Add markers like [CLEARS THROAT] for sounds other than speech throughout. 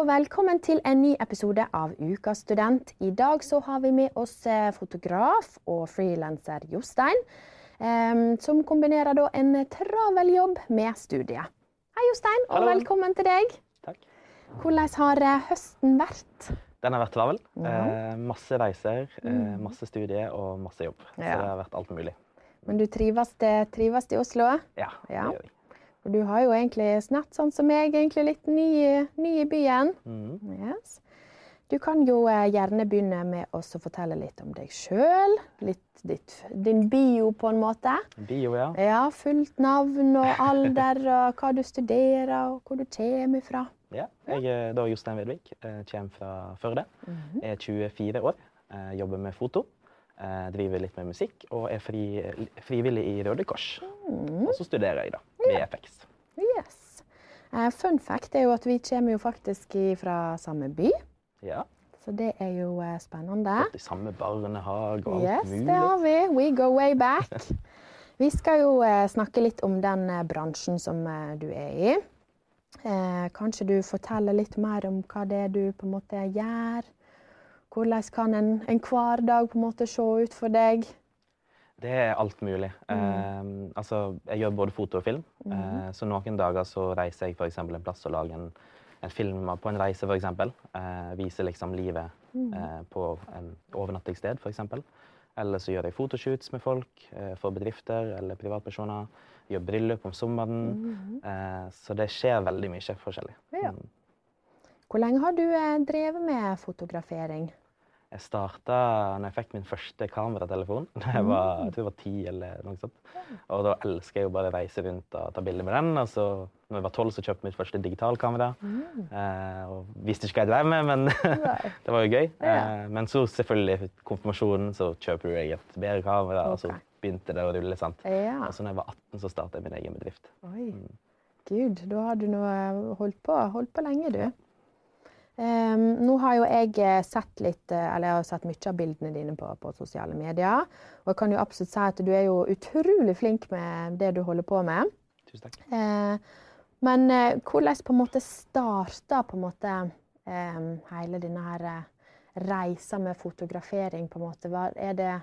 og velkommen til en ny episode av Ukas student. I dag så har vi med oss eh, fotograf og frilanser Jostein, eh, som kombinerer da en travel jobb med studiet. Hei, Jostein, og Hallo. velkommen til deg. Takk. Hvordan har eh, høsten vært? Den har vært travel. Ja. Eh, masse reiser, eh, masse studier og masse jobb. Så det har vært alt mulig. Men du trives, det, trives i Oslo? Ja, Ja. det gjør jeg. Og du har jo egentlig snart, sånn som meg, egentlig litt ny, ny i byen. Mhm. Yes. Du kan jo eh, gjerne begynne med å fortelle litt om deg sjøl. Litt ditt, din bio, på en måte. Bio, ja. Ja, Fullt navn og alder, og hva du studerer, og hvor du kommer fra. ja. Jeg er da Jostein Vedvik. eh, Kommer fra Førde. Er 24 år. eh, Jobber med foto. eh, Driver litt med musikk og er fri, frivillig i Røde Kors. Og så studerer jeg, da. VFX. Yes. Eh, Fun fact er jo at vi kommer jo faktisk fra samme by, Ja. så det er jo eh, spennende. Gått i samme barnehage og alt Yes, mulig. det har vi. We go way back. [LAUGHS] Vi skal jo eh, snakke litt om den bransjen som du er i. Eh, kanskje du forteller litt mer om hva det er du på en måte gjør? Hvordan kan en, en hverdag på en måte se ut for deg? Det er alt mulig. Eh, altså, jeg gjør både foto og film. Eh, så noen dager så reiser jeg eksempel en plass og lager en, en film på en reise, f.eks. Eh, viser liksom livet eh, på en overnattingssted, f.eks. Eller så gjør jeg fotoshoots med folk eh, for bedrifter eller privatpersoner. Gjør bryllup om sommeren. Eh, så det skjer veldig mye forskjellig. Ja. Mm. Hvor lenge har du eh, drevet med fotografering? Jeg starta når jeg fikk min første kameratelefon. [LAUGHS] Da jeg var, jeg tror jeg var ti eller noe sånt. Og da elsker jeg jo bare å reise rundt og ta bilder med den. Og så når jeg var tolv, så kjøpte jeg mitt første digitalkamera. Eh, og visste ikke hva jeg drev med, men [LAUGHS] det var jo gøy. Eh, men så selvfølgelig konfirmasjonen, så kjøper jeg et bedre kamera, og så begynte det å rulle. sant? Ja. Og så når jeg var 18, så starta jeg min egen bedrift. Oi. Gud, da har du nå holdt på, holdt på lenge, du. Em, nå har jo jeg eh, sett litt, eh, eller jeg har sett mye av bildene dine på, på sosiale medier. Og jeg kan jo absolutt si at du er jo utrolig flink med det du holder på med. Tusen takk. Uh, men uh, hvordan på en måte starta på en måte um, hele denne her reisa med fotografering? på en måte? Hva, er, det,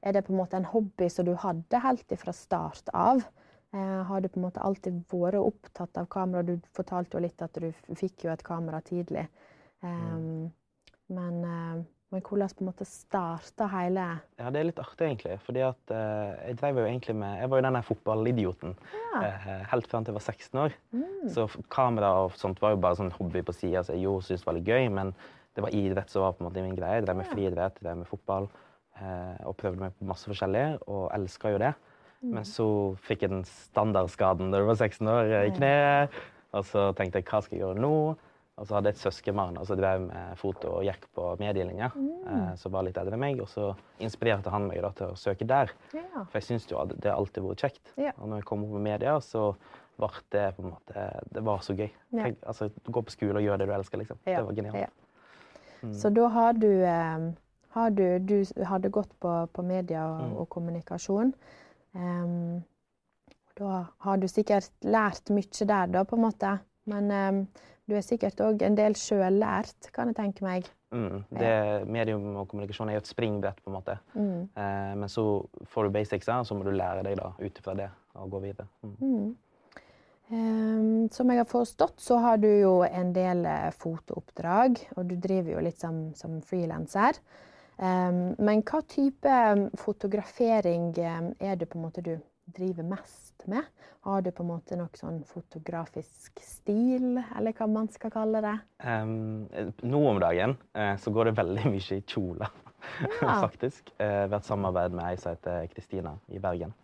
er det på en måte en hobby som du hadde helt fra start av? Har du på en måte alltid vært opptatt av kamera? Du fortalte jo litt at du fikk jo et kamera tidlig. Em, men, eh, men hvordan på en måte starta hele Ja, det er litt artig, egentlig. fordi at uh, jeg drev jo egentlig med Jeg var jo den der fotballidioten Ja. uh, helt fram til jeg var 16 år. Så kamera og sånt var jo bare sånn hobby på sida som jeg gjorde og syntes var litt gøy. Men det var idrett som var på en måte min greie. Jeg drev med friidrett, jeg drev med fotball. Og prøvde meg på masse forskjellig, og elska jo det. Men så fikk jeg den standardskaden da du var 16 år, i kneet. Og så tenkte jeg hva skal jeg gjøre nå? Og så hadde jeg et søskenbarn som drev med foto og gikk på medielinja. Eh, som var litt eldre enn meg. Og så inspirerte han meg da til å søke der. Ja. For jeg syns jo at det har alltid vært kjekt. Ja. Og når jeg kom opp med media, så ble det på en måte Det var så gøy. Ja. Tenk, altså, gå på skole og gjøre det du elsker, liksom. Det var genialt. ja. Så da har du, eh, har du Du hadde gått på, på media og, og kommunikasjon. Um, da har du sikkert lært mye der, da, på en måte. Men em, du er sikkert òg en del sjøllært, kan jeg tenke meg. Mm. Det, medium og kommunikasjon er jo et springbrett, på en måte. Mm. Eh, men så får du basicsa, og så må du lære deg da ut ifra det og gå videre. Mm. Um, som jeg har forstått, så har du jo en del eh, fotooppdrag, og du driver jo litt som, som frilanser. Um, men hva type fotografering er det på en måte du driver mest med? Har du på en måte noe sånn fotografisk stil, eller hva man skal kalle det? Um, nå om dagen uh, så går det veldig mye i kjoler, Ja. [LAUGHS] faktisk. Vi ved et samarbeid med ei som heter Kristina i Bergen.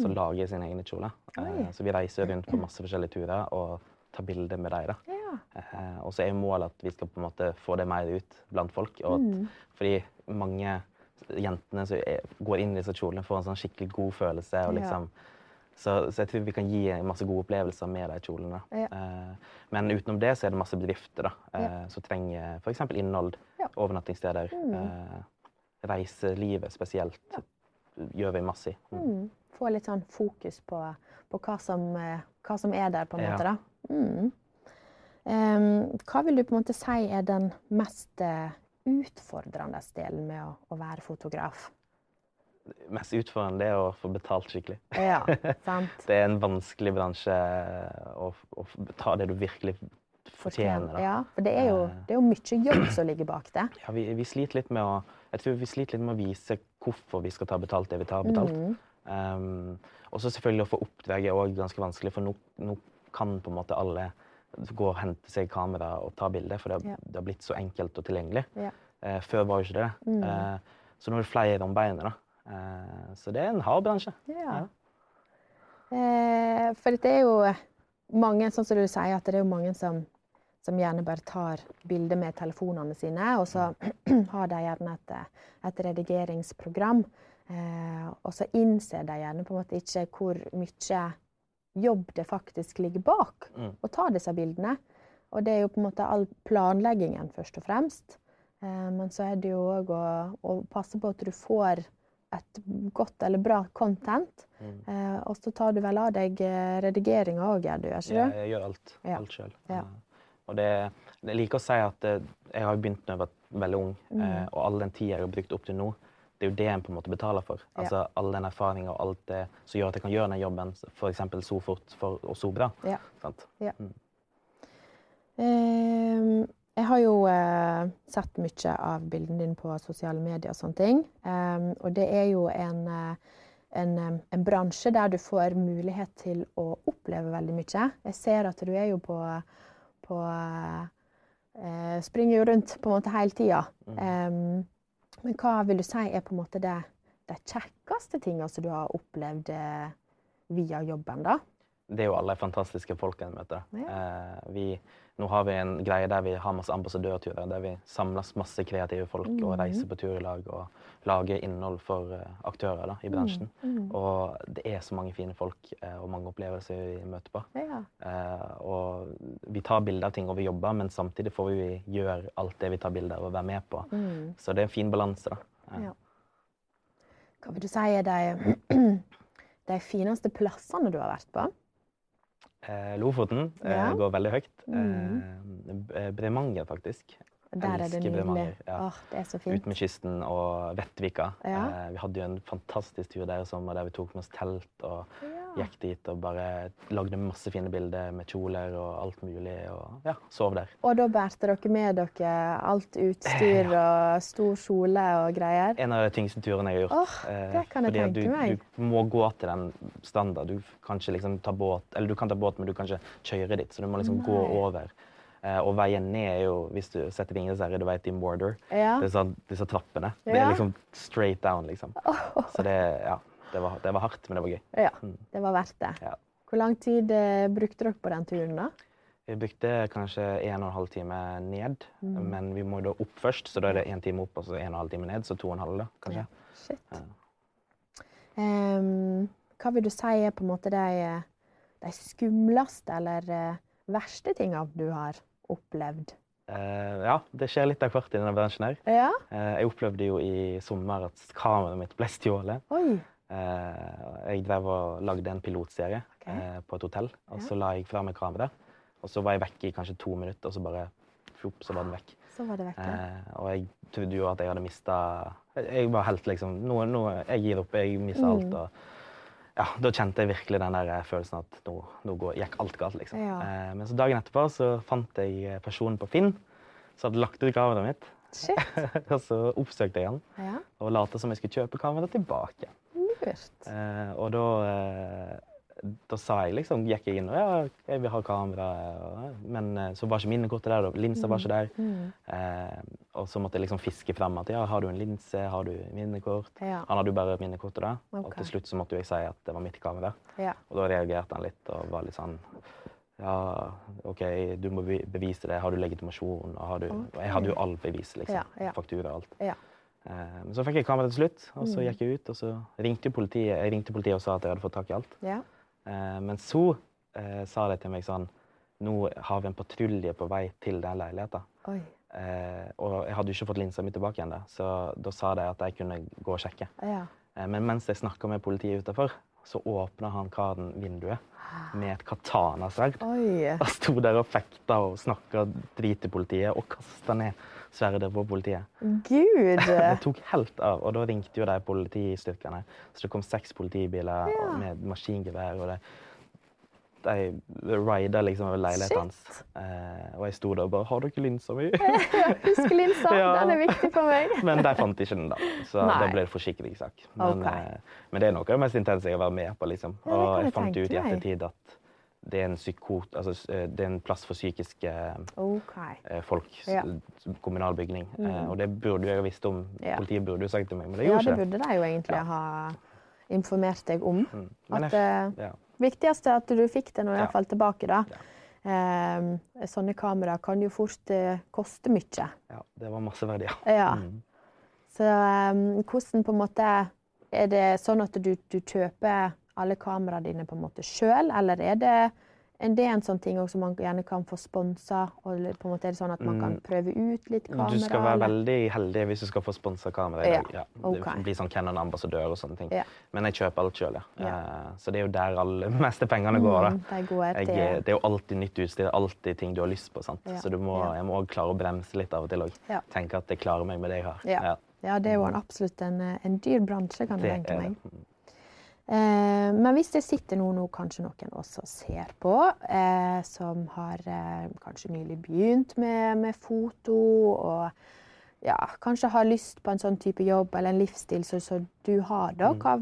Som lager sine egne kjoler. Eh, så vi reiser rundt på masse forskjellige turer og tar bilder med dem. Ja. Uh, og så er målet at vi skal på en måte få det mer ut blant folk. Og at, Fordi mange jentene som går inn i disse kjolene, får en sånn skikkelig god følelse. Og Ja. liksom, så, så jeg tror vi kan gi masse gode opplevelser med de kjolene. Ja. Eh, men utenom det så er det masse bedrifter da, eh, Ja. som trenger f.eks. innhold. Ja. Overnattingssteder. Eh, reiselivet spesielt gjør vi masse i. Mm. Mm. Få litt sånn fokus på, på hva, som, eh, hva som er der, på en Ja. måte. da. Mm. Um, hva vil du på en måte si er den mest uh, utfordrende delen med å, å, være fotograf? Mest utfordrende er å få betalt skikkelig. Ja, [LAUGHS] sant. det er en vanskelig bransje å, å ta det du virkelig fortjener. Ja, for det er, jo, eh. det er, jo, mye jobb som ligger bak det. Ja, vi, vi, sliter litt med å jeg tror vi sliter litt med å vise hvorfor vi skal ta betalt det vi tar betalt. Mm. Um, og så selvfølgelig å få oppdraget er òg ganske vanskelig, for nå, nå, kan på en måte alle gå og hente seg kamera og ta bilde, for det, det, har blitt så enkelt og tilgjengelig. Ja. Uh, før var jo ikke det. Mm. Uh, så nå er det flere om beinet. da. Uh, så det er en hard bransje. Ja. for det er jo mange, sånn som du sier, at det er jo mange som som gjerne bare tar bilder med telefonene sine. Og så [CLEARS THROAT] har de gjerne et, et redigeringsprogram. Eh, og så innser de gjerne på en måte ikke hvor mye jobb det faktisk ligger bak mm. å ta disse bildene. Og det er jo på en måte all planleggingen, først og fremst. Eh, men så er det jo òg å, å, passe på at du får et godt eller bra content. Mm. Eh, og så tar du vel av deg eh, redigeringa òg, gjør du? Ikke? Ja, jeg gjør alt. Ja. Alt sjøl. Ja. Og det, jeg liker å si at eh, jeg har begynt da jeg var veldig ung, mm. Eh, og all den tida jeg har brukt opp til nå, det er jo det en på en måte betaler for. Ja. Altså All den erfaringa og alt det som gjør at jeg kan gjøre den jobben f.eks. så fort for, og så bra. Ja. ja. Mm. Um, jeg har jo uh, sett mye av bildene dine på sosiale medier og sånne ting. Um, og det er jo en, en, en, bransje der du får mulighet til å oppleve veldig mye. Jeg ser at du er jo på på eh, Springer jo rundt på en måte hele tida. Mm. Um, men hva vil du si er på en måte det, de kjekkeste tinga som du har opplevd eh, via jobben? da? Det er jo alle fantastiske folkene vi møter. Ja. Eh, vi, nå har vi en greie der vi har masse ambassadørturer, der vi samles masse kreative folk mm. og reiser på tur i lag og lager innhold for uh, aktører da, i mm, bransjen. Mm. Mm. Og det er så mange fine folk uh, og mange opplevelser vi møter på. Ja. Eh, og vi tar bilder av ting og vi jobber, men samtidig får vi gjøre alt det vi tar bilder av og være med på. Mm. Så det er en fin balanse. da. Ja. Hva vil du si er de, [CLEARS THROAT] de fineste plassene du har vært på? Eh, Lofoten eh, ja. går veldig høyt. Mm. Eh, Bremanger, faktisk. Der er det nydelig. Ja. Åh, det er så fint. Ut med kysten og Vettvika. Ja. vi hadde jo en fantastisk tur der i sommer der vi tok med oss telt og gikk dit og bare lagde masse fine bilder med kjoler og alt mulig. Og ja, sov der. Og da bærte dere med dere alt utstyr og stor kjole og greier? En av de tyngste turene jeg har gjort. Oh, det kan jeg tenke du, meg. Du må gå til den standard. Du kan ikke liksom ta båt, eller du kan ta båt, men du kan ikke kjøre dit. Så du må liksom Nei. gå over. Uh, og veien ned er jo, hvis du setter tingene seg du vet, i border, ja. disse, disse trappene. Ja. Det er liksom straight down, liksom. Oh. Så det, ja. Det var, det var, hardt, men det var gøy. Ja, mm. det var verdt det. Ja. Hvor lang tid eh, brukte dere på den turen, da? Vi brukte kanskje en og en halv time ned, mm. men vi må da opp først. Så da er det én time opp og så en og en halv time ned, så to og en halv, da, kanskje. Ja. Shit. Ja. Um, hva vil du si er på en måte de, de skumleste eller uh, verste tinga du har opplevd? Uh, ja, det skjer litt av hvert i denne bransjen her. Ja? Uh, jeg opplevde jo i sommer at kameraet mitt ble stjålet. Eh, jeg drev og lagde en pilotserie okay. Eh, på et hotell. og Så la jeg fra meg kameraet. Og så var jeg vekk i kanskje to minutter, og så bare fjopp, så var den vekk. Så var det vekk, ja. eh, og jeg trodde jo at jeg hadde mista Jeg var helt liksom nå, nå, Jeg gir opp, jeg mister mm. alt. og ja, Da kjente jeg virkelig den der følelsen at nå, nå går, gikk alt galt. liksom. Ja. Eh, men så dagen etterpå så fant jeg personen på Finn som hadde lagt ut kameraet mitt. [LAUGHS] og så oppsøkte jeg han ja. og lot som jeg skulle kjøpe kameraet tilbake. Eh, og da, eh, da sa jeg liksom, gikk jeg inn og ja, jeg vil ha kamera. Men eh, så var ikke minnekortet der, og linsa var ikke der. Mm. mm. Eh, og så måtte jeg liksom fiske frem at ja, har du en linse, har du minnekort? Ja. Han hadde jo bare minnekortet da. Okay. Og til slutt så måtte jeg si at det var mitt kamera. Ja. Og da reagerte han litt og var litt sånn ja, OK, du må bevise det. Har du legitimasjon? Og har du, okay. Jeg hadde jo all bevis, liksom. Faktura og alt. Eh, men så fikk jeg kamera til slutt, og så mm. gikk jeg ut. Og så ringte politiet, jeg ringte politiet og sa at jeg hadde fått tak i alt. Ja. Eh, men så eh, sa de til meg sånn Nå har vi en patrulje på vei til den leiligheten. Eh, og jeg hadde jo ikke fått linsa mi tilbake igjen, så da sa de at jeg kunne gå og sjekke. Ja. Eh, men mens jeg snakka med politiet utafor, så åpna han karen vinduet [GASPS] med et katanasverd. Oi. Han sto der og fekta og snakka drit til politiet og kasta ned sverdet på politiet. Gud! [LAUGHS] Det tok helt av, og da ringte jo de politistyrkene. Så det kom seks politibiler Ja. med maskingevær. og de de rida liksom over leiligheten hans. Eh, og jeg sto der og bare 'Har dere linsa [LAUGHS] mi?' Husk linsa, [LAUGHS] Ja. den er viktig for meg. Men de fant ikke den, da. Så Nei. da ble det forsikringssak. Men, okay. eh, men det er noe av det mest intense jeg har vært med på. liksom. Ja, og jeg fant ut i ettertid at det er psykot, altså, eh, det er en plass for psykiske OK. eh, folk. Ja. Mm. Kommunal bygning. Eh, og det burde jeg ha visst om. Ja. Politiet burde jo sagt til meg, men det Ja, gjorde det ikke det. burde de jo egentlig Ja. ha informert deg om. Mm. At, eh, ja. viktigste er at du fikk det nå iallfall Ja. tilbake. da. Ja. Eh, sånne kamera kan jo fort eh, koste mye. ja, det var masse verdier. Ja. Mm. Så eh, hvordan på en måte Er det sånn at du, du kjøper alle kameraene dine på en måte sjøl, eller er det det er en sånn ting som man gjerne kan få sponsa? Og eller på en måte er det sånn at man kan prøve ut litt kamera? Mm. Du skal være eller? veldig heldig hvis du skal få sponsa kamera i Ja, dag. Ja. ok. Det blir sånn Canon-ambassadør og sånne ting. Ja. Men jeg kjøper alt sjøl, ja. Ja. Eh, Så det er jo der alle [LAUGHS] meste pengene går. Mm, de går Jeg, til det er jo alltid nytt utstyr, alltid ting du har lyst på. sant? Ja. Så du må, jeg må også klare å bremse litt av og til òg. Ja. Tenke at jeg klarer meg med det jeg har. Ja. Ja, det er jo en, absolutt en, eh, en dyr bransje, kan jeg Det tenke meg. Eh, men hvis det sitter noen nå, kanskje noen også ser på, eh, som har eh, kanskje nylig begynt med, med foto, og ja, kanskje har lyst på en sånn type jobb eller en livsstil som du har, da, Mm. hva,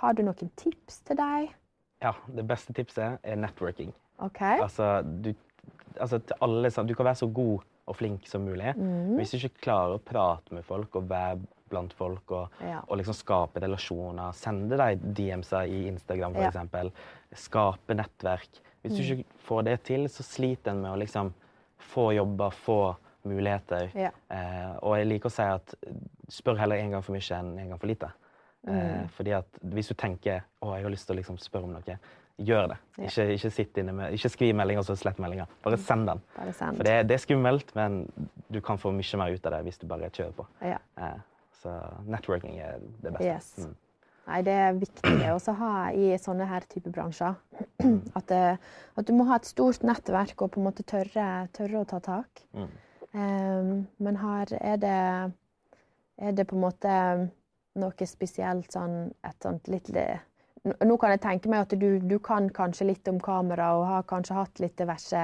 har du noen tips til deg? Ja, det beste tipset er networking. Okay. Altså, du, altså alle, du kan være så god og flink som mulig. Mm. Men hvis du ikke klarer å prate med folk og være blant folk og, Ja. og liksom skape relasjoner, sende deg DMs-er i Instagram Ja. f.eks., skape nettverk Hvis du ikke får det til, så sliter en med å liksom få jobber, få muligheter. Ja. Eh, og jeg liker å si at spør heller en gang for mye enn en gang for lite. Mm. Eh, fordi at hvis du tenker å, jeg har lyst til å liksom spørre om noe, gjør det. Ja. Ikke, ikke, sitt inne med, ikke skriv melding og så slett meldinga. Bare send den. Bare send. For det, det er skummelt, men du kan få mye mer ut av det hvis du bare kjører på. Ja. Eh, så networking er det beste. Yes. Mm. Nei, det er viktig å ha i sånne her type bransjer. At, at du må ha et stort nettverk og på en måte tørre, tørre å ta tak. Mm. Um, men her er det, er det på en måte noe spesielt sånn et sånt litt Nå kan jeg tenke meg at du, du kan kanskje litt om kamera og har kanskje hatt litt diverse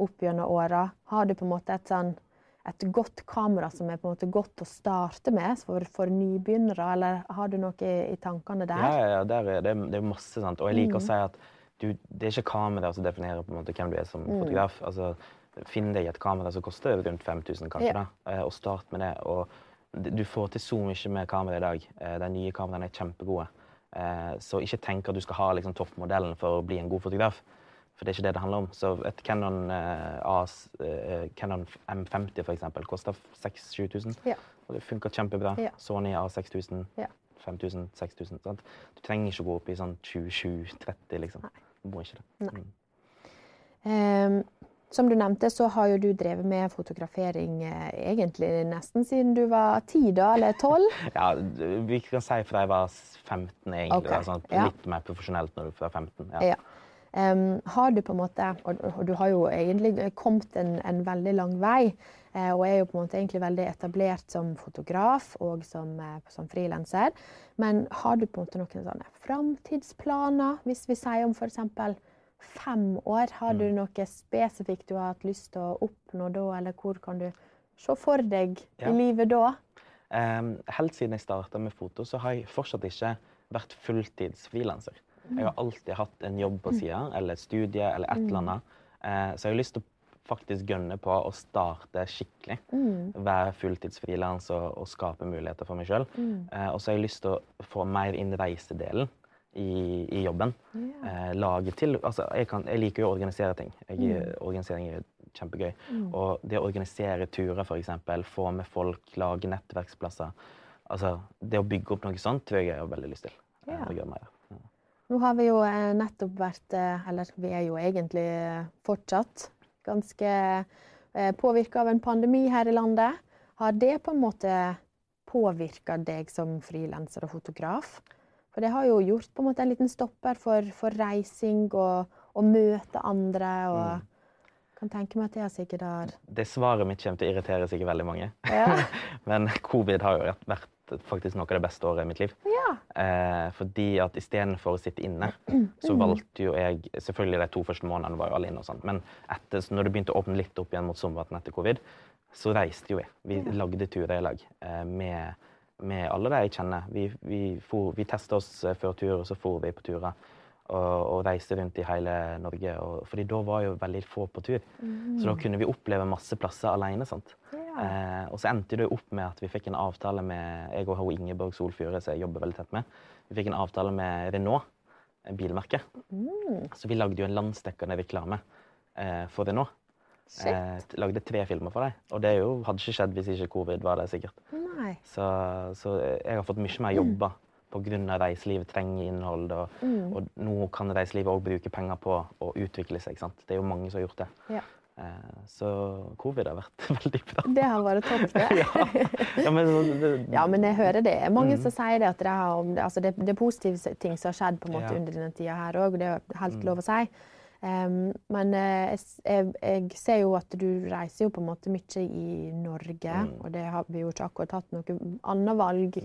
opp gjennom åra. Har du på en måte et sånn et godt kamera som er på en måte godt å starte med for, for nybegynnere, eller har du noe i, i tankene der? Ja, ja, der er det, det er masse, sant. Og jeg liker å si at du, det er ikke kameraet som definerer på en måte hvem du er som fotograf. Altså, Finn deg et kamera som koster rundt 5000, kanskje, Ja. da, eh, og start med det. Og du får til så mye med kamera i dag. Eh, De nye kameraene er kjempegode. Eh, Så ikke tenk at du skal ha liksom, toppmodellen for å bli en god fotograf. For det er ikke det det handler om. Så et Canon, eh, AS, eh, Canon M50 for eksempel, koster 6000-7000. Ja. Og det funker kjempebra. Ja. Sony A6000. Ja. 5000, 6000. Sant? Du trenger ikke gå opp i sånn 27-30, liksom. Du må ikke det. Nei. Mm. Um, som du nevnte, så har jo du drevet med fotografering eh, egentlig nesten siden du var ti, da, eller tolv. [LAUGHS] Ja, vi kan si fra jeg var 15, egentlig. Okay. ja. Litt mer profesjonelt når du var 15. Ja. Ehm, har du på en måte, og, du har jo egentlig kommet en, en veldig lang vei, eh, og er jo på en måte egentlig veldig etablert som fotograf og som, eh, som frilanser. Men har du på en måte noen sånne framtidsplaner? Hvis vi sier om f.eks. fem år, har du noe spesifikt du har hatt lyst til å oppnå da, eller hvor kan du se for deg Ja. i livet da? Um, helt siden jeg starta med foto, så har jeg fortsatt ikke vært fulltids frilanser. Jeg har alltid hatt en jobb på sida, eller et studie, eller et eller annet. Eh, så jeg har lyst til å faktisk gønne på å starte skikkelig. Være fulltidsfrilans og, og skape muligheter for meg sjøl. Eh, og så har jeg lyst til å få mer inn reisedelen i, i jobben. Eh, lage til Altså, jeg, kan, jeg liker jo å organisere ting. Jeg, Organisering er kjempegøy. Og det å organisere turer, f.eks., få med folk, lage nettverksplasser Altså, det å bygge opp noe sånt tror jeg jeg har veldig lyst til. Yeah. Å gjøre mer. Nå har vi jo eh, nettopp vært, eh, eller vi er jo egentlig eh, fortsatt, ganske påvirka av en pandemi her i landet. Har det på en måte påvirka deg som frilanser og fotograf? For det har jo gjort på en måte en liten stopper for, for reising og å møte andre. og kan tenke meg at det sikkert har Det svaret mitt kommer til å irritere sikkert veldig mange. Ja. [LAUGHS] Men covid har jo vært- vært faktisk noe av det beste året i mitt liv. Ja. Eh, fordi at istedenfor å sitte inne, [CLEARS THROAT] så valgte jo jeg Selvfølgelig de to første månedene var jo alle inne, og sånn, men etter, når det begynte å åpne litt opp igjen mot sommervann etter covid, så reiste jo vi. Vi Ja. lagde turer i lag eh, med, med alle de jeg kjenner. Vi, vi, for, vi testa oss eh, før tur, og så for vi på turer. Og, og reiste rundt i hele Norge. Og, fordi da var jo veldig få på tur. Så da kunne vi oppleve masse plasser alene. sant? Ja. Eh, og så endte det opp med at vi fikk en avtale med jeg og Ingeborg Solfjøre, som jeg jobber veldig tett med. Vi fikk en avtale med Renault, en bilmerke. Mm. Så vi lagde jo en landsdekkende reklame eh, for Renault. Eh, lagde tre filmer for dem. Og det jo, hadde ikke skjedd hvis ikke covid var der, sikkert. Så, så jeg har fått mye mer jobber pga. reiselivet trenger innhold. Og, Mm. og nå kan reiselivet òg bruke penger på å utvikle seg. sant? Det er jo mange som har gjort det. Ja. Eh, så covid har vært [LAUGHS] veldig bra. Det har vært topp, det. [LAUGHS] Ja, men, det, [LAUGHS] Ja, men jeg hører det. Mange Mm. som sier det at det, har, altså det, det er positive ting som har skjedd på en måte Ja. under denne tida her òg, det er helt Mm. lov å si. Um, men eh, jeg, jeg, jeg ser jo at du reiser jo på en måte mye i Norge, Mm. og det har vi jo ikke akkurat hatt noe annet valg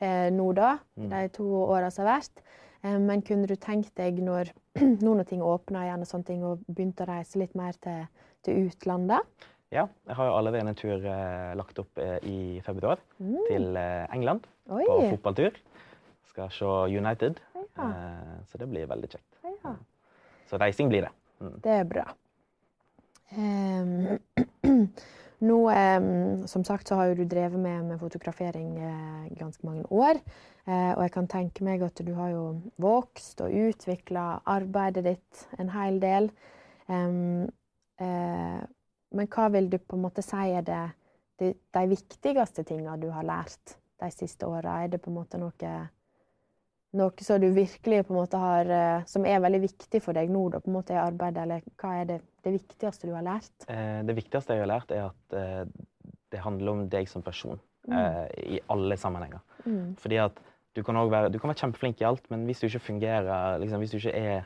eh, nå da, Mm. de to åra som har vært. Eh, men kunne du tenkt deg, når, [CLEARS THROAT] noen når ting åpna igjen, og sånne ting, og begynte å reise litt mer til, til utlandet? Ja, jeg har allerede en tur eh, lagt opp eh, i februar til eh, England Oi! på fotballtur. Skal se United, Ja. eh, så det blir veldig kjekt. Ja. Så reising blir det. Mm. Det er bra. Um, [CLEARS THROAT] nå, um, som sagt, så har jo du drevet med, med fotografering eh, ganske mange år. Eh, og jeg kan tenke meg at du har jo vokst og utvikla arbeidet ditt en hel del. Eh, men hva vil du på en måte si er det, de, de viktigste tinga du har lært de siste åra? Er det på en måte noe noe som du virkelig på en måte har, eh, som er veldig viktig for deg nå da, på en måte i arbeidet, eller hva er det, det viktigste du har lært? Eh, det viktigste jeg har lært, er at det handler om deg som person Mm. i alle sammenhenger. Mm. Fordi at du kan, være, du kan være kjempeflink i alt, men hvis du ikke fungerer, liksom, hvis du ikke er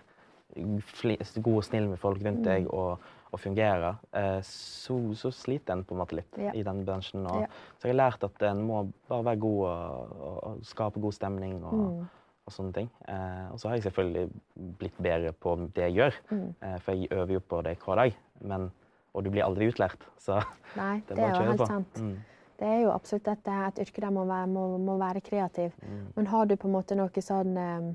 god og snill med folk rundt deg og, og fungerer, eh, så, så sliter en på en måte litt Ja. i den bransjen. Og, Ja. Så jeg har lært at en må bare være god og, og, og skape god stemning og, Mm. sånne ting. Eh, og så har jeg selvfølgelig blitt bedre på det jeg gjør, Mm. eh, for jeg øver jo på det hver dag. Men, og du blir aldri utlært, så Nei, [LAUGHS] det det, er bare er å jo kjøre helt på. sant. Mm. Det er jo absolutt et, et yrke der man må må, må være kreativ. Mm. Men har du på en måte noe sånn eh,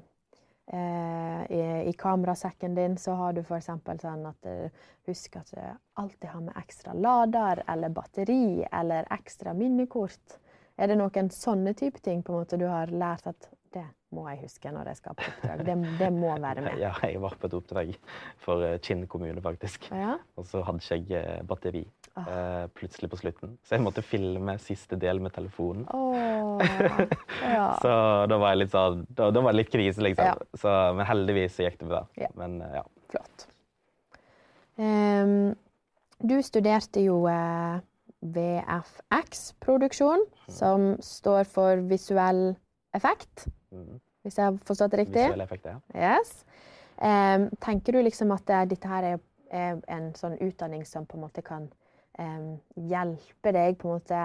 eh, i, I kamerasekken din så har du f.eks. sånn at eh, husk at du alltid har med ekstra lader eller batteri eller ekstra minnekort. Er det noen sånne type ting på en måte du har lært at det må jeg huske når jeg skal på oppdrag? Det, det må være med. [LAUGHS] Ja, jeg var på et oppdrag for eh, Kinn kommune, faktisk. Ja? Og så hadde ikke jeg eh, batteri eh, plutselig på slutten. Så jeg måtte filme siste del med telefonen. Oh. [LAUGHS] ja. Så da var litt sånn Da, da var det litt krise, liksom. Ja. Så, men heldigvis så gikk det bra. Men ja. Flott. Um, du studerte jo eh, VFX-produksjon, som står for visuell effekt. Hvis jeg har forstått det riktig? Visuelle effekter. ja. Yes. Um, tenker du liksom at det, dette her er, er en sånn utdanning som på en måte kan um, hjelpe deg på en måte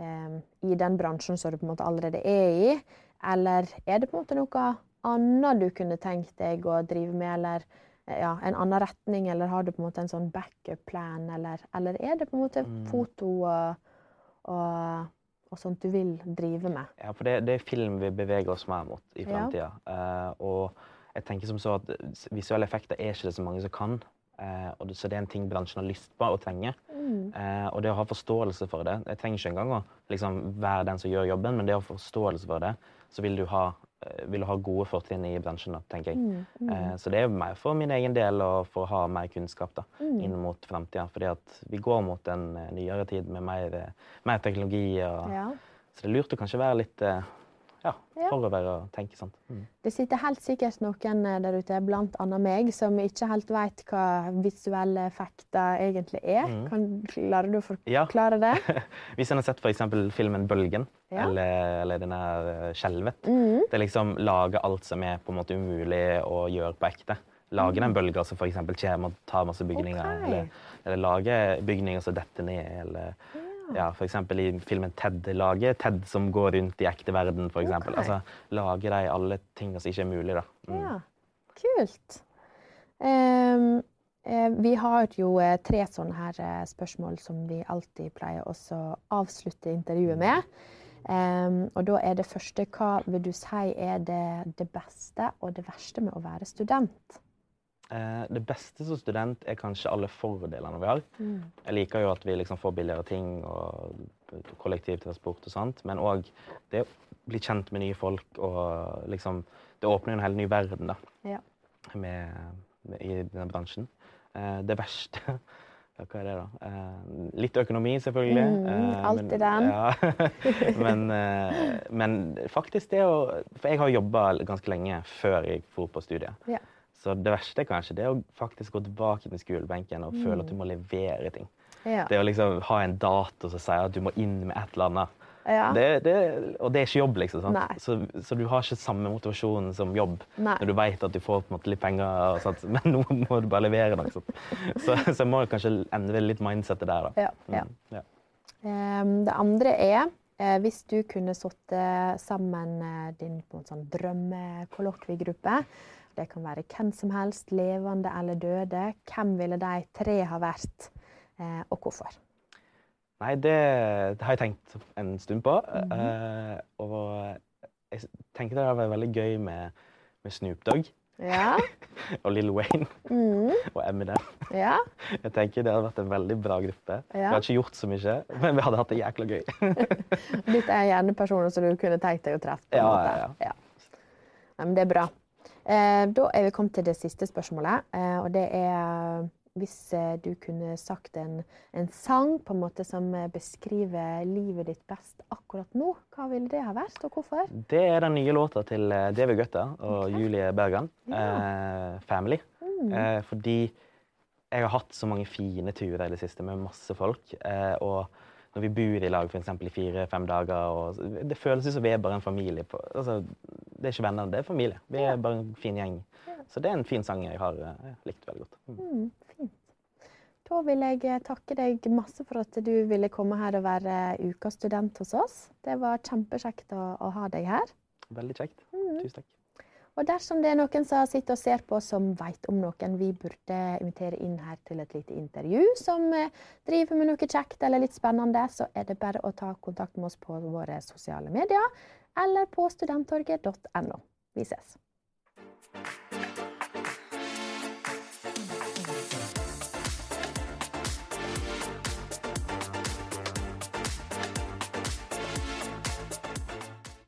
um, i den bransjen som du på en måte allerede er i? Eller er det på en måte noe annet du kunne tenkt deg å drive med, eller ja, en annen retning, eller har du på en måte en sånn backup-plan, eller, eller er det på en måte Mm. foto og, og, og sånt du vil drive med? Ja, for det, det er film vi beveger oss mer mot i Ja. framtida. Eh, og jeg tenker som så at visuelle effekter er ikke det så mange som kan. Uh, og det, så det er en ting bransjen har lyst på og trenger. Mm. Uh, og det å ha forståelse for det Jeg trenger ikke engang å liksom, være den som gjør jobben, men det å ha forståelse for det, så vil du ha, vil ha gode fortrinn i bransjen, da, tenker jeg. Mm, mm, Eh, så det er mer for min egen del og for å ha mer kunnskap da, mm. inn mot framtida. Fordi at vi går mot en eh, nyere tid med mer, eh, mer teknologi. Og, Ja. Så det er lurt å kanskje være litt, eh, ja, Ja. å være tenke sant. Mm. Det sitter helt sikkert noen eh, der ute, bl.a. meg, som ikke helt vet hva visuelle effekter egentlig er. Mm. Kan, klarer du å Ja. forklare det? [LAUGHS] Hvis en har sett f.eks. filmen 'Bølgen', Ja. eller, eller den her eh, 'Skjelvet', Mm. det liksom lage alt som er på en måte umulig å gjøre på ekte. Lage den bølga som f.eks. kommer og tar masse bygninger. okay. Eller, eller lage bygninger som detter ned. Eller ja, f.eks. i filmen Ted-laget. Ted som går rundt i ekte verden, f.eks. Okay. Altså, lager de alle ting som ikke er mulig. da. Mm. Ja, kult. Um, eh, vi har jo eh, tre sånne her eh, spørsmål som vi alltid pleier å avslutte intervjuet med. Um, og da er det første hva vil du si er det, det beste og det verste med å være student? Eh, det beste som student er kanskje alle fordelene vi har. Jeg liker jo at vi liksom får billigere ting og kollektivtransport og sånt, men òg det å bli kjent med nye folk og liksom Det åpner jo en helt ny verden da, Ja. med, med, i denne bransjen. Eh, det verste [LAUGHS] ja, Hva er det, da? Eh, litt økonomi, selvfølgelig. Mm, Eh, alltid den. Ja. [LAUGHS] men, men faktisk det å For jeg har jobba ganske lenge før jeg dro på studiet. Ja. Så det verste er kanskje det å faktisk gå tilbake til skolebenken og føle at du må levere ting. Ja. Det å liksom ha en dato som sier at du må inn med et eller annet. ja. Det, det, og det er ikke jobb, liksom. Så, så du har ikke samme motivasjon som jobb Nei. når du vet at du får på en måte litt penger, og sånt, [LAUGHS] men nå må du bare levere noe. sånt. Så, så må kanskje endre litt mindsetet der, da. Ja, ja. Mm. Ehm, det andre er eh, hvis du kunne satt sammen eh, din på en sånn drømmekollokviegruppe. Det kan være hvem som helst, levende eller døde. Hvem ville de tre ha vært, eh, og hvorfor? Nei, det, det har jeg tenkt en stund på. Mm -hmm. uh, og jeg tenker det hadde vært veldig gøy med, med Snoop Dogg Ja. [LAUGHS] og Lil Wayne Mm, [LAUGHS] og Eminem. ja. [LAUGHS] Jeg tenker Det hadde vært en veldig bra gruppe. Vi hadde ikke gjort så mye, men vi hadde hatt det jækla gøy. Dette er gjerne personer som du kunne tenkt deg å treffe. Ja, ja, ja. Nei, men det er bra. Eh, da er vi kommet til det siste spørsmålet. Eh, og det er hvis eh, du kunne sagt en, en sang på en måte som beskriver livet ditt best akkurat nå, hva ville det ha vært, og hvorfor? Det er den nye låta til David Guetta og okay. Julie Bergan. Ja. Eh, 'Family'. Mm. Eh, fordi jeg har hatt så mange fine turer i det siste med masse folk. Eh, og når vi bor i lag for eksempel i fire-fem dager og Det føles som vi er bare en familie. På, altså, det er ikke venner, det er familie. Vi er bare en fin gjeng. Så det er en fin sang jeg har jeg likt veldig godt. Mm. Mm, fint. Da vil jeg eh, takke deg masse for at du ville komme her og være ukas student hos oss. Det var kjempekjekt å, å ha deg her. Veldig kjekt. Mm. Tusen takk. Og dersom det er noen som sitter og ser på som vet om noen vi burde invitere inn her til et lite intervju, som eh, driver med noe kjekt eller litt spennende, så er det bare å ta kontakt med oss på våre sosiale medier eller på studenttorget.no. Vi ses.